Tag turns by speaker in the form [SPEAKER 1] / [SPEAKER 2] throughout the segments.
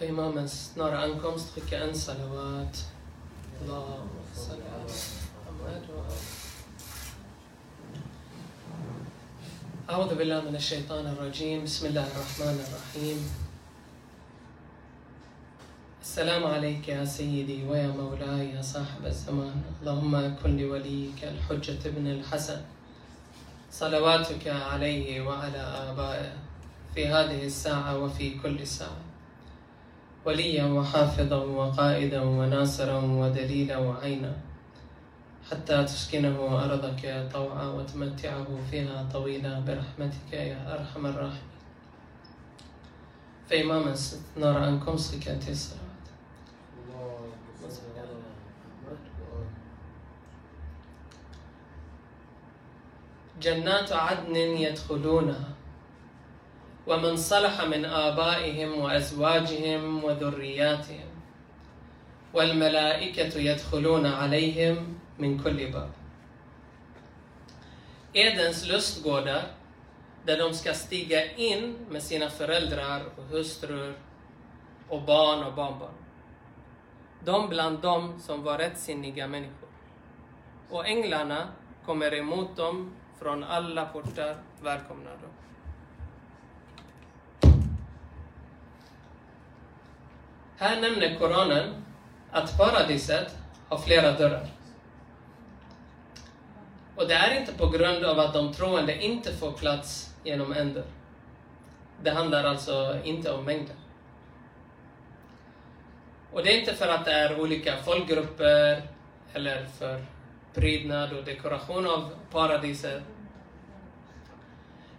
[SPEAKER 1] Ankomst skicka en salawat. Allahumma salli ala Muhammad wa ali. أعوذ بالله من الشيطان الرجيم. بسم الله الرحمن الرحيم. السلام عليك يا سيدي ويا مولاي يا صاحب الزمان. اللهم كن لوليك الحجة ابن الحسن. صلواتك عليه وعلى آبائه في هذه الساعة وفي كل ساعة. وليا وحافظا وقائدا وناصرا ودليلا وعينا. حتى تسكنه أرضك طوعا وتمتعه فيها طويلا برحمتك يا أرحم الراحمين. فإماما نرى أنكم سكنتي الصلاة جنات عدن يدخلونها. ومن صلح من آبائهم وأزواجهم وذرياتهم والملائكة يدخلون عليهم min kulli bab. Edens lustgårdar, där de ska stiga in med sina föräldrar och hustrur och barn och barnbarn. De bland dem som var rättsinniga människor. Och änglarna kommer emot dem från alla portar, välkomnar dem. Här nämner Koranen att paradiset har flera dörrar. Och det är inte på grund av att de troende inte får plats genom en dörr. Det handlar alltså inte om mängden. Och det är inte för att det är olika folkgrupper eller för prydnad och dekoration av paradiset.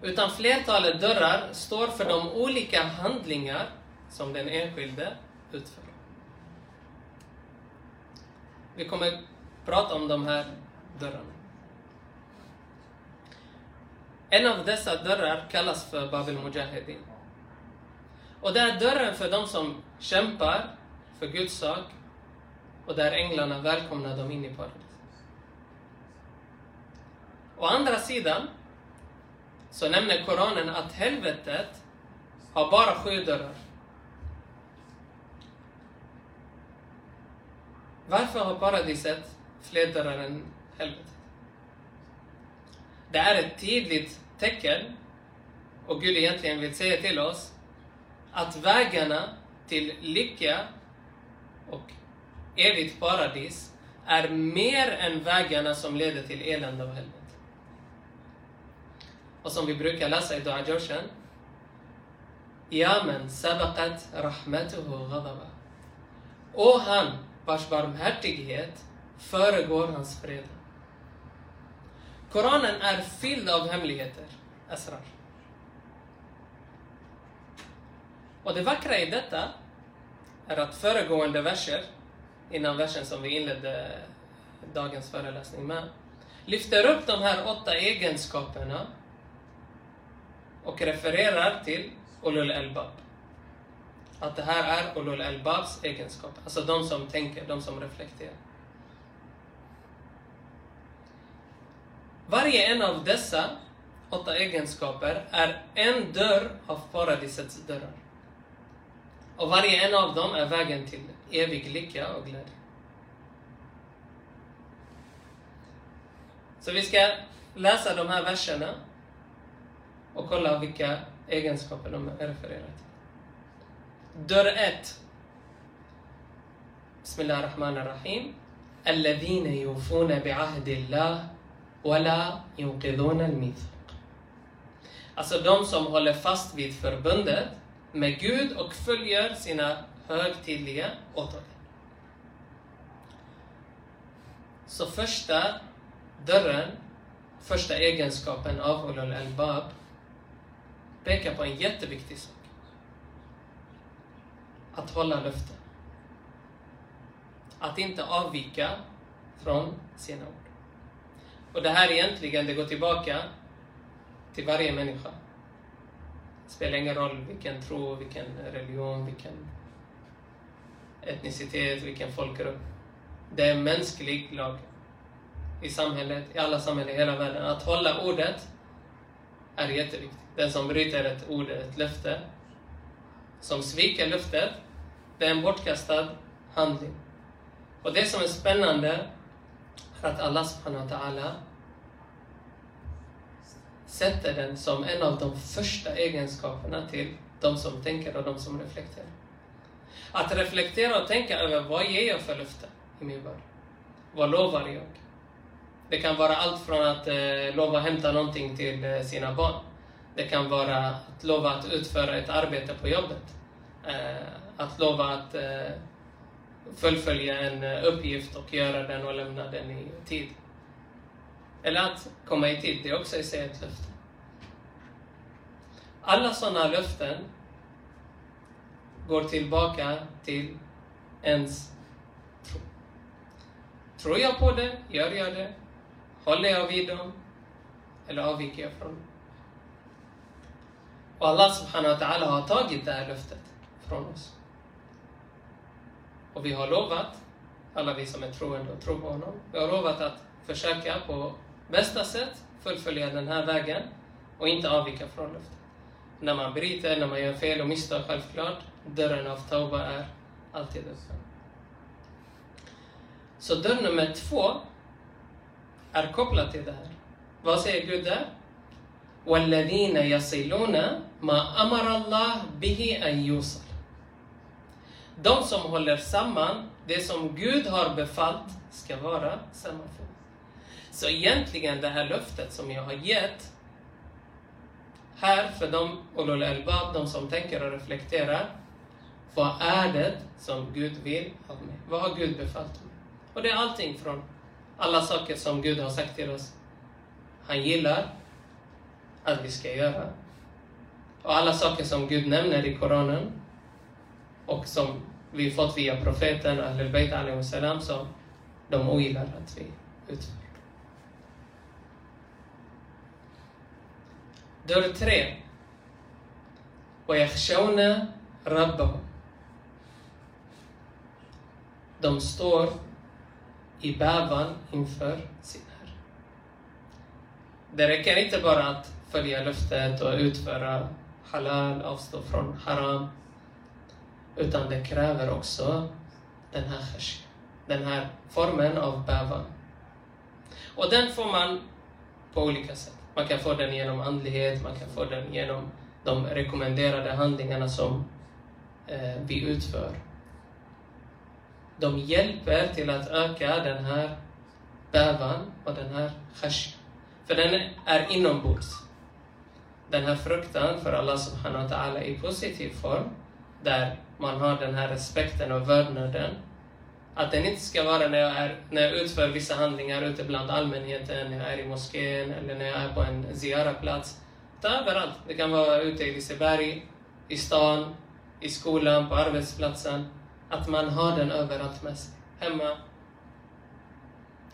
[SPEAKER 1] Utan flertalet dörrar står för de olika handlingar som den enskilde utför. Vi kommer prata om de här dörrarna. En av dessa dörrar kallas för Babil Mujahedin. Och det är dörren för de som kämpar för Guds sak och där änglarna välkomnar dem in i paradiset. Å andra sidan så nämner Koranen att helvetet har bara sju dörrar. Varför har paradiset fler dörrar än helvetet? Det är ett tydligt tecken, och Gud egentligen vill säga till oss, att vägarna till lycka och evigt paradis är mer än vägarna som leder till elände och helvete. Och som vi brukar läsa i Dua Joshen, Ja men sabaqat rahmatuhu ghadaba. Och han vars barmhärtighet föregår hans fred. Koranen är fylld av hemligheter, asrar. Och det vackra i detta är att föregående verser, innan versen som vi inledde dagens föreläsning med, lyfter upp de här åtta egenskaperna och refererar till Ulul Elbab. Att det här är Ulul Elbabs egenskap, alltså de som tänker, de som reflekterar. Varje en av dessa åtta egenskaper är en dörr av paradisets dörrar. Och varje en av dem är vägen till evig lycka och glädje. Så vi ska läsa de här verserna och kolla vilka egenskaper de refererar till. Dörr 1. Bismillah ar-Rahman ar-Rahim. الذين يوفون بعهد الله ولا ينقضون الميثاق. Alltså de som håller fast vid förbundet med Gud och följer sina högtidliga åtaganden. Så första dörren, första egenskapen av Ulul Albab pekar på en jätteviktig sak. Att hålla löften. Att inte avvika från sina ord. Och det här egentligen, det går tillbaka till varje människa. Det spelar ingen roll vilken tro, vilken religion, vilken etnicitet, vilken folkgrupp. Det är en mänsklig lag i samhället, i alla samhällen i hela världen. Att hålla ordet är jätteviktigt. Den som bryter ett ord, ett löfte, som sviker löftet, Det är en bortkastad handling. Och det som är spännande är att Allah subhanahu wa ta'ala sätter den som en av de första egenskaperna till de som tänker och de som reflekterar. Att reflektera och tänka över vad ger jag för löfte i min värld? Vad lovar jag? Det kan vara allt från att eh, lova att hämta någonting till eh, sina barn. Det kan vara att lova att utföra ett arbete på jobbet. Eh, att lova att eh, fullfölja en eh, uppgift och göra den och lämna den i tid. Eller att komma i tid, det är också i sig ett löfte. Alla sådana löften går tillbaka till ens tro. Tror jag på det? Gör jag det? Håller jag vid dem? Eller avviker jag från dem? Och Allah subhanahu wa ta'ala har tagit det här löftet från oss. Och vi har lovat, alla vi som är troende och tror på honom, vi har lovat att försöka på bästa sätt fullfölja den här vägen och inte avvika från löftet. När man bryter, när man gör fel och misstag, självklart, dörren av Tauba är alltid öppen. Så dörr nummer två är kopplad till det här. Vad säger Gud där? وَالَّذِينَ يَصِلُونَ مَا أَمَرَ اللَّهُ بِهِ أَنْ يُوصَلَ De som håller samman det som Gud har befallt ska vara sammanfört. Så egentligen det här löftet som jag har gett här för de ulul albab, de som tänker och reflekterar. Vad är det som Gud vill av mig? Vad har Gud befallt mig? Och det är allting från alla saker som Gud har sagt till oss. Han gillar att vi ska göra. Och alla saker som Gud nämner i Koranen och som vi fått via profeten och Ahlul Bayt salam som de ogillar att vi utför. Dörr tre. وَيَخْشَوْنَ رَبَّهُمْ De står i bävan inför sin Herre. Det räcker inte bara att följa löftet och utföra halal, avstå från haram. Utan det kräver också den här khashya, den här formen av bävan. Och den får man på olika sätt. Man kan få den genom andlighet, man kan få den genom de rekommenderade handlingarna som eh, vi utför. De hjälper till att öka den här bävan och den här khashya. För den är inombords. Den här fruktan för Allah subhanahu wa ta'ala i positiv form, där man har den här respekten och vördnaden. Att den inte ska vara när jag, är, när jag utför vissa handlingar ute bland allmänheten, när jag är i moskén eller när jag är på en ziyaraplats. Utan Överallt. Det kan vara ute i Liseberg, i stan, i skolan, på arbetsplatsen. Att man har den överallt med sig. Hemma.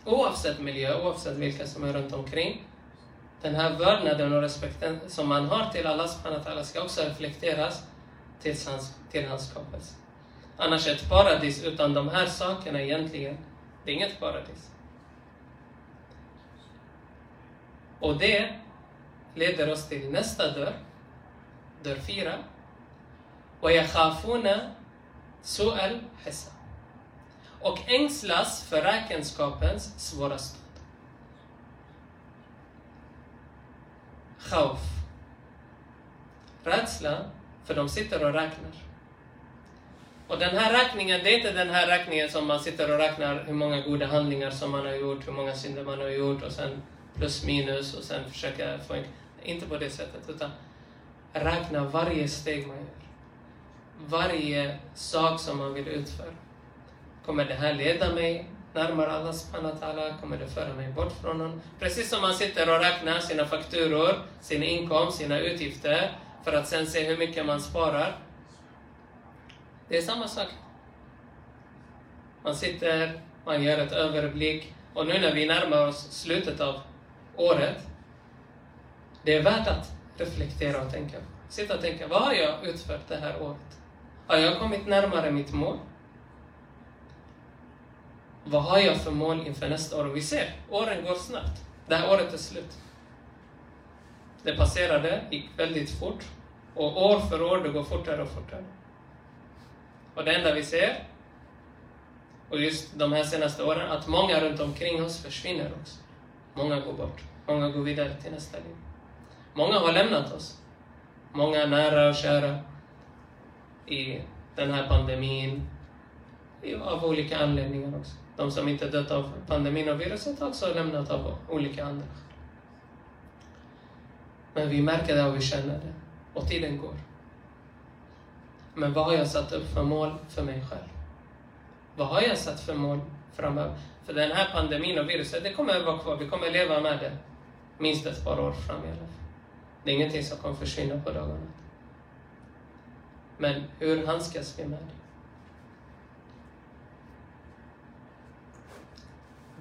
[SPEAKER 1] Oavsett miljö, oavsett vilka som är runt omkring Den här vördnaden och respekten som man har till Allah subhanahu wa ta'ala ska också reflekteras till hans, till hans skapelse. Annars ett paradis utan de här sakerna egentligen, det är inget paradis. Och det leder oss till nästa dörr, dörr fyra. وَيَخَافُونَ سُؤَ الْحِسَابِ Och ängslas för räkenskapens svåra stund. Khauf. Rädsla, för de sitter och räknar. Och den här räkningen, det är inte den här räkningen som man sitter och räknar hur många goda handlingar som man har gjort, hur många synder man har gjort och sen plus minus och sen försöka få en... Inte på det sättet, utan räkna varje steg man gör. Varje sak som man vill utföra. Kommer det här leda mig närmare Allah subhanahu wa ta'ala? Kommer det föra mig bort från honom? Precis som man sitter och räknar sina fakturor, sin inkomst, sina utgifter för att sen se hur mycket man sparar. Det är samma sak. Man sitter, man gör ett överblick och nu när vi närmar oss slutet av året, det är värt att reflektera och tänka. Sitta och tänka, vad har jag utfört det här året? Har jag kommit närmare mitt mål? Vad har jag för mål inför nästa år? Och vi ser, åren går snabbt. Det här året är slut. Det passerade, gick väldigt fort. Och år för år, det går fortare och fortare. Och det enda vi ser, och just de här senaste åren, att många runt omkring oss försvinner också. Många går bort. Många går vidare till nästa liv. Många har lämnat oss. Många nära och kära i den här pandemin, av olika anledningar också. De som inte dött av pandemin och viruset har också lämnat av olika andra Men vi märker det och vi känner det. Och tiden går. Men vad har jag satt upp för mål för mig själv? Vad har jag satt för mål framöver? För den här pandemin och viruset, det kommer att vara kvar. Vi kommer att leva med det minst ett par år framöver. Det är ingenting som kommer försvinna på dagarna. Men hur handskas vi med det?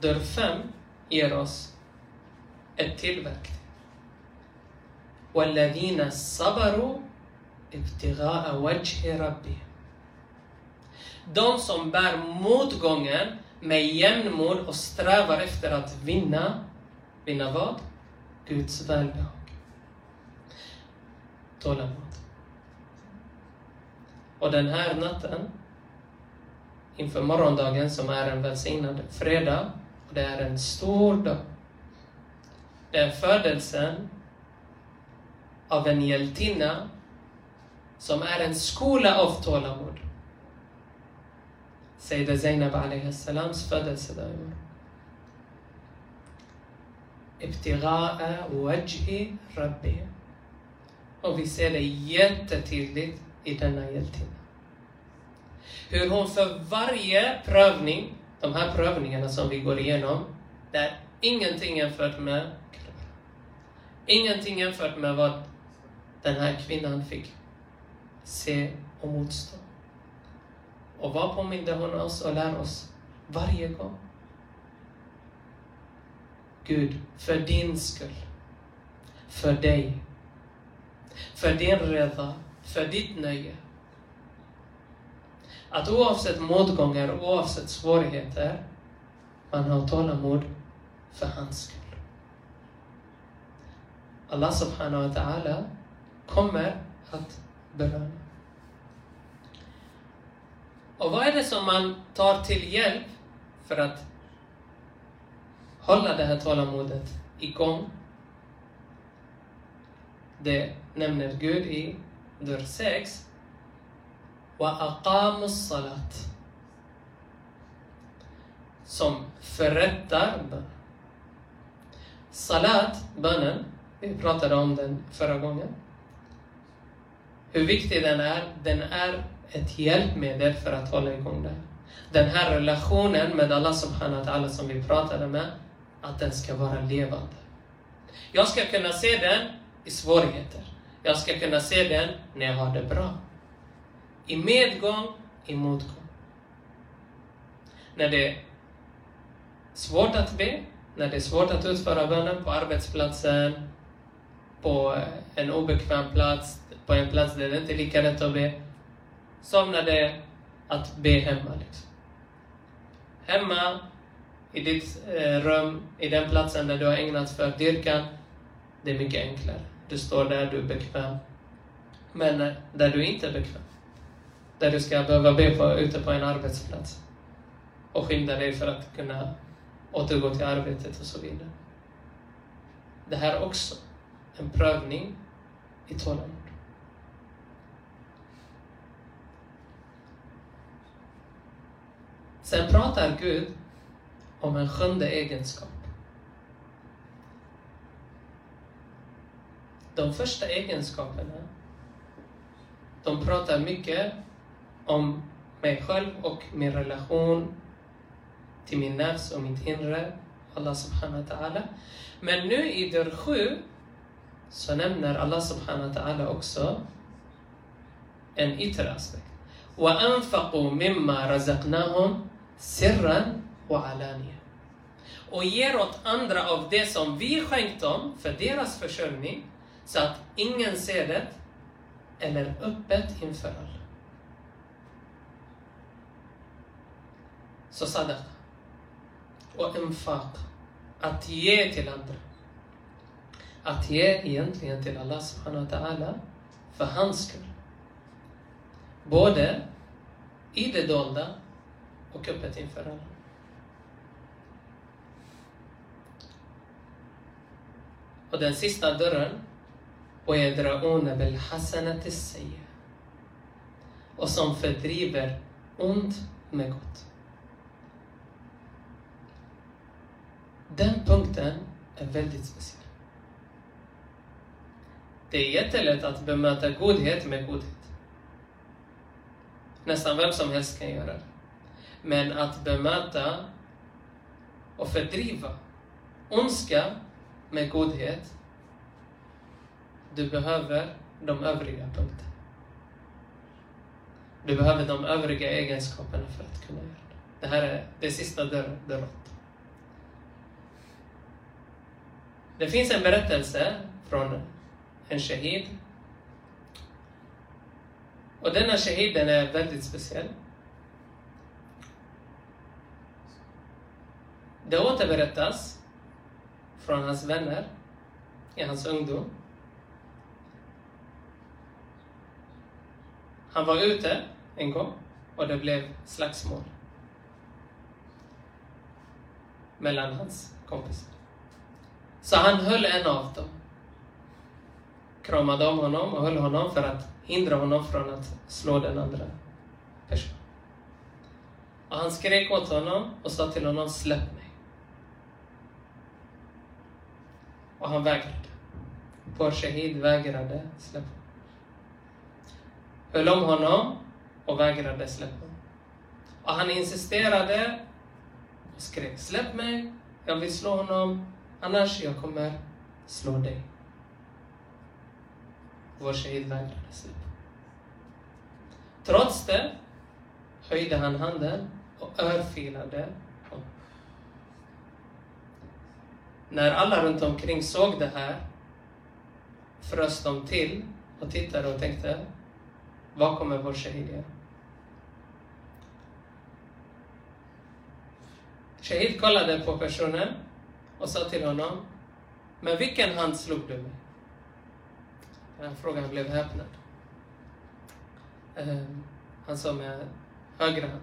[SPEAKER 1] Dörr 5 ger oss ett till verktyg. وَالَّذِينَ صَبَرُوا ابْتِغَاءَ وَجْهِ رَبِّهِمْ De som bär motgången med jämnmod och strävar efter att vinna, vinna vad? Guds välbehag. Tålamod. Och den här natten, inför morgondagen som är en välsignad fredag, och det är en stor dag. Det är födelsen av en hjältinna som är en skola av tålamod. Sayyida Zainab alaihi salams födelsedag i år. Ibtigha'a wajhi rabbi. Och vi ser det jättetydligt i denna hjältinna. Hur hon för varje prövning, de här prövningarna som vi går igenom, det är ingenting jämfört med Ingenting jämfört med vad den här kvinnan fick se och motstå. Och vad påminde hon oss och lär oss varje gång? Gud, för din skull, för dig, för din reda, för ditt nöje. Att oavsett motgångar, oavsett svårigheter, man har tålamod för hans skull. Allah subhanahu wa ta'ala kommer att belöna. Och vad är det som man tar till hjälp för att hålla det här tålamodet igång? Det nämner Gud i dörr 6. وَأَقَامُوا salat Som förrättar bön. Salat, bönen, vi pratade om den förra gången. Hur viktig den är, den är ett hjälpmedel för att hålla igång det. Den här relationen med Allah subhanahu wa ta'ala som vi pratade med, att den ska vara levande. Jag ska kunna se den i svårigheter. Jag ska kunna se den när jag har det bra. I medgång, i motgång. När det är svårt att be, när det är svårt att utföra bönen på arbetsplatsen, på eh, en obekväm plats, på en plats där det inte är lika lätt att be. Som när det är att be hemma. Liksom. Hemma, i ditt eh, rum, i den platsen där du har ägnat för dyrkan, det är mycket enklare. Du står där, du är bekväm. Men eh, där du inte är bekväm, där du ska behöva be på, ute på en arbetsplats och skynda dig för att kunna återgå till arbetet och så vidare. Det här är också en prövning i tålamod. Sen pratar Gud om en sjunde egenskap. De första egenskaperna, de pratar mycket om mig själv och min relation till min nafs och mitt inre, Allah subhanahu wa ta'ala. Men nu i dörr 7 så nämner Allah subhanahu wa ta'ala också en yttre aspekt. وَأَنْفَقُوا مِمَّا رَزَقْنَاهُمْ sirran och alania. Och ger åt andra av det som vi skänkt dem för deras försörjning, så att ingen ser det, eller öppet inför alla. Så sadaqa. Och infaq. Att ge till andra. Att ge egentligen till Allah subhanahu wa ta'ala för hans skull. Både i det dolda och öppet inför alla. Och den sista dörren, وَيَدْرَؤُونَ بِالْحَسَنَةِ السَّيِّئَةِ och som fördriver ont med gott. Den punkten är väldigt speciell. Det är jättelätt att bemöta godhet med godhet. Nästan vem som helst kan göra det. Men att bemöta och fördriva ondska med godhet, du behöver de övriga punkterna. Du behöver de övriga egenskaperna för att kunna göra det. Det här är det sista dörren. Det finns en berättelse från en shahid. Och denna shahiden är väldigt speciell. Det återberättas från hans vänner i hans ungdom. Han var ute en gång och det blev slagsmål mellan hans kompisar. Så han höll en av dem. Kramade om honom och höll honom för att hindra honom från att slå den andra personen. Och han skrek åt honom och sa till honom, släpp mig. Och han vägrade. Vår shahid vägrade släppa Höll om honom och vägrade släppa honom. Och han insisterade och skrek, släpp mig, jag vill slå honom, annars jag kommer slå dig. Vår shahid vägrade upp. Trots det höjde han handen och örfilade honom. När alla runt omkring såg det här frös de till och tittade och tänkte, vad kommer vår shahid göra? Shahid kollade på personen och sa till honom, med vilken hand slog du mig? Den frågan blev häpnad. Ehm, han sa med högra hand.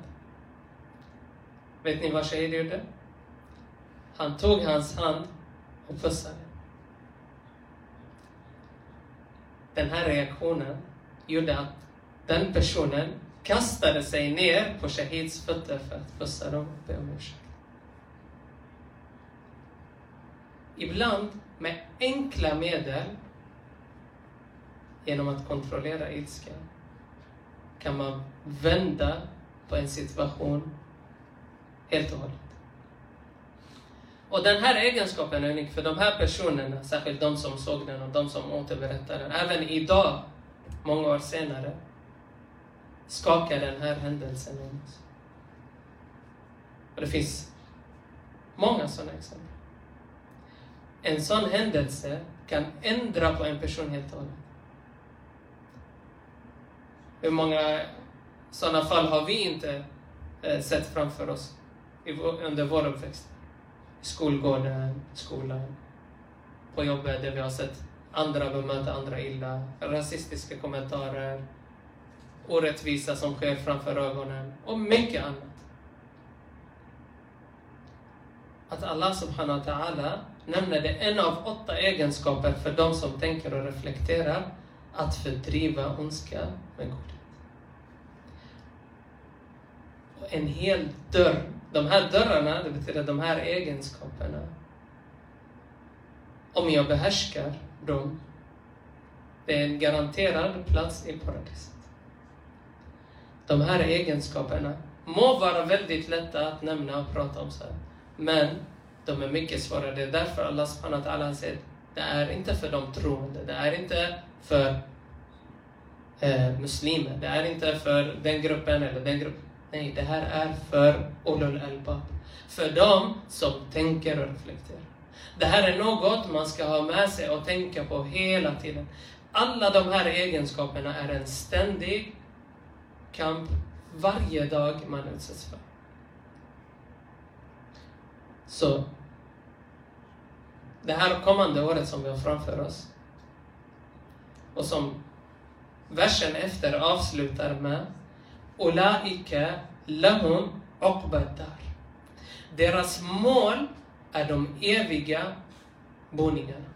[SPEAKER 1] Vet ni vad Shahid gjorde? Han tog hans hand och pussade. Den här reaktionen gjorde att den personen kastade sig ner på Shahids fötter för att pussa dem och be om ursäkt. Ibland med enkla medel, genom att kontrollera ilskan, kan man vända på en situation helt och hållet. Och den här egenskapen är unik för de här personerna, särskilt de som såg den och de som återberättar den. Även idag, många år senare, skakar den här händelsen om oss. Och det finns många sådana exempel. En sån händelse kan ändra på en person helt och hållet. Hur många sådana fall har vi inte eh, sett framför oss under vår uppväxt? I skolgården, skolan, på jobbet där vi har sett andra bemöta andra illa, rasistiska kommentarer, orättvisa som sker framför ögonen och mycket annat. Att Allah subhanahu wa ta'ala nämner det en av åtta egenskaper för de som tänker och reflekterar att fördriva ondska med godhet. Och en hel dörr, de här dörrarna, det betyder de här egenskaperna. Om jag behärskar dem, det är en garanterad plats i paradiset de här egenskaperna må vara väldigt lätta att nämna och prata om, så här. men de är mycket svårare. Det är därför Allah subhanahu wa ta'ala säger det är inte för de troende, det är inte för eh, muslimer, det är inte för den gruppen eller den gruppen. Nej, det här är för ulul albab. För dem som tänker och reflekterar. Det här är något man ska ha med sig och tänka på hela tiden. Alla de här egenskaperna är en ständig kamp varje dag man utsätts för. Så det här kommande året som vi har framför oss och som versen efter avslutar med Ulaika lahum uqbad. Deras mål är de eviga boningarna.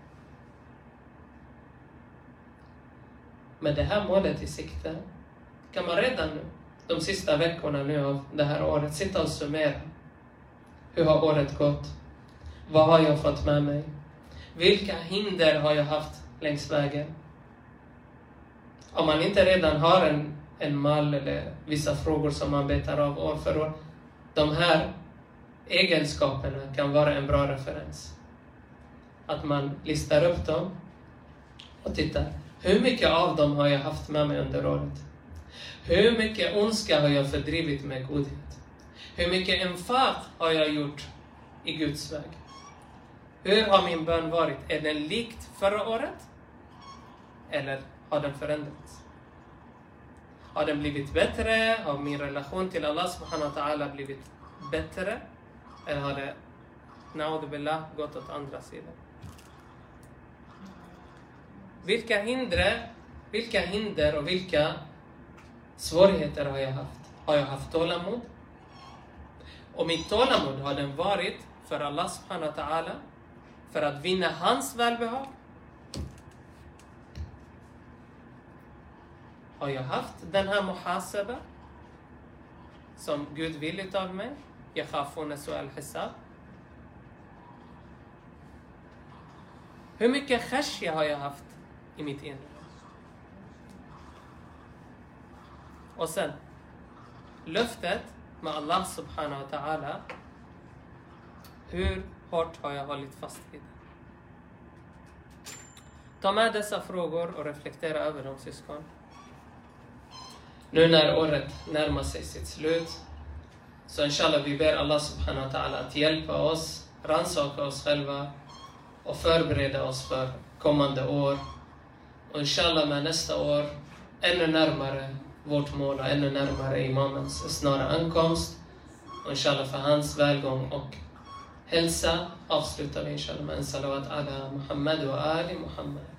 [SPEAKER 1] Med det här målet i sikte kan man redan nu, de sista veckorna nu av det här året, sitta och summera. Hur har året gått? Vad har jag fått med mig? Vilka hinder har jag haft längs vägen? Om man inte redan har en, en mall eller vissa frågor som man betar av år för år, de här egenskaperna kan vara en bra referens. Att man listar upp dem och tittar. Hur mycket av dem har jag haft med mig under året? Hur mycket ondska har jag fördrivit med godhet? Hur mycket emfat har jag gjort i Guds väg? Hur har min bön varit? Är den likt förra året? Eller har den förändrats? Har den blivit bättre? Har min relation till Allah subhanahu wa ta'ala blivit bättre? Eller har det, billah, gått åt andra sidan? Vilka hinder, vilka hinder och vilka svårigheter har jag haft? Har jag haft tålamod? Och mitt tålamod har den varit för Allah subhanahu wa ta'ala, för att vinna hans välbehag. Har jag haft den här muhasaba som Gud vill utav mig? Yakhafuna su'al hisab. Hur mycket khashya har jag haft i mitt inre? Och sen, löftet med Allah subhanahu wa ta'ala. Hur hårt har jag hållit fast vid det? Ta med dessa frågor och reflektera över dem syskon. Nu när året närmar sig sitt slut så inshallah, vi ber Allah subhanahu wa ta'ala att hjälpa oss, rannsaka oss själva och förbereda oss för kommande år. Och inshallah med nästa år ännu närmare vårt mål och ännu närmare Imamens snara ankomst. Och inshallah för hans välgång och hälsa avslutar vi inshallah med en salawat ala Muhammad och Ali Muhammad.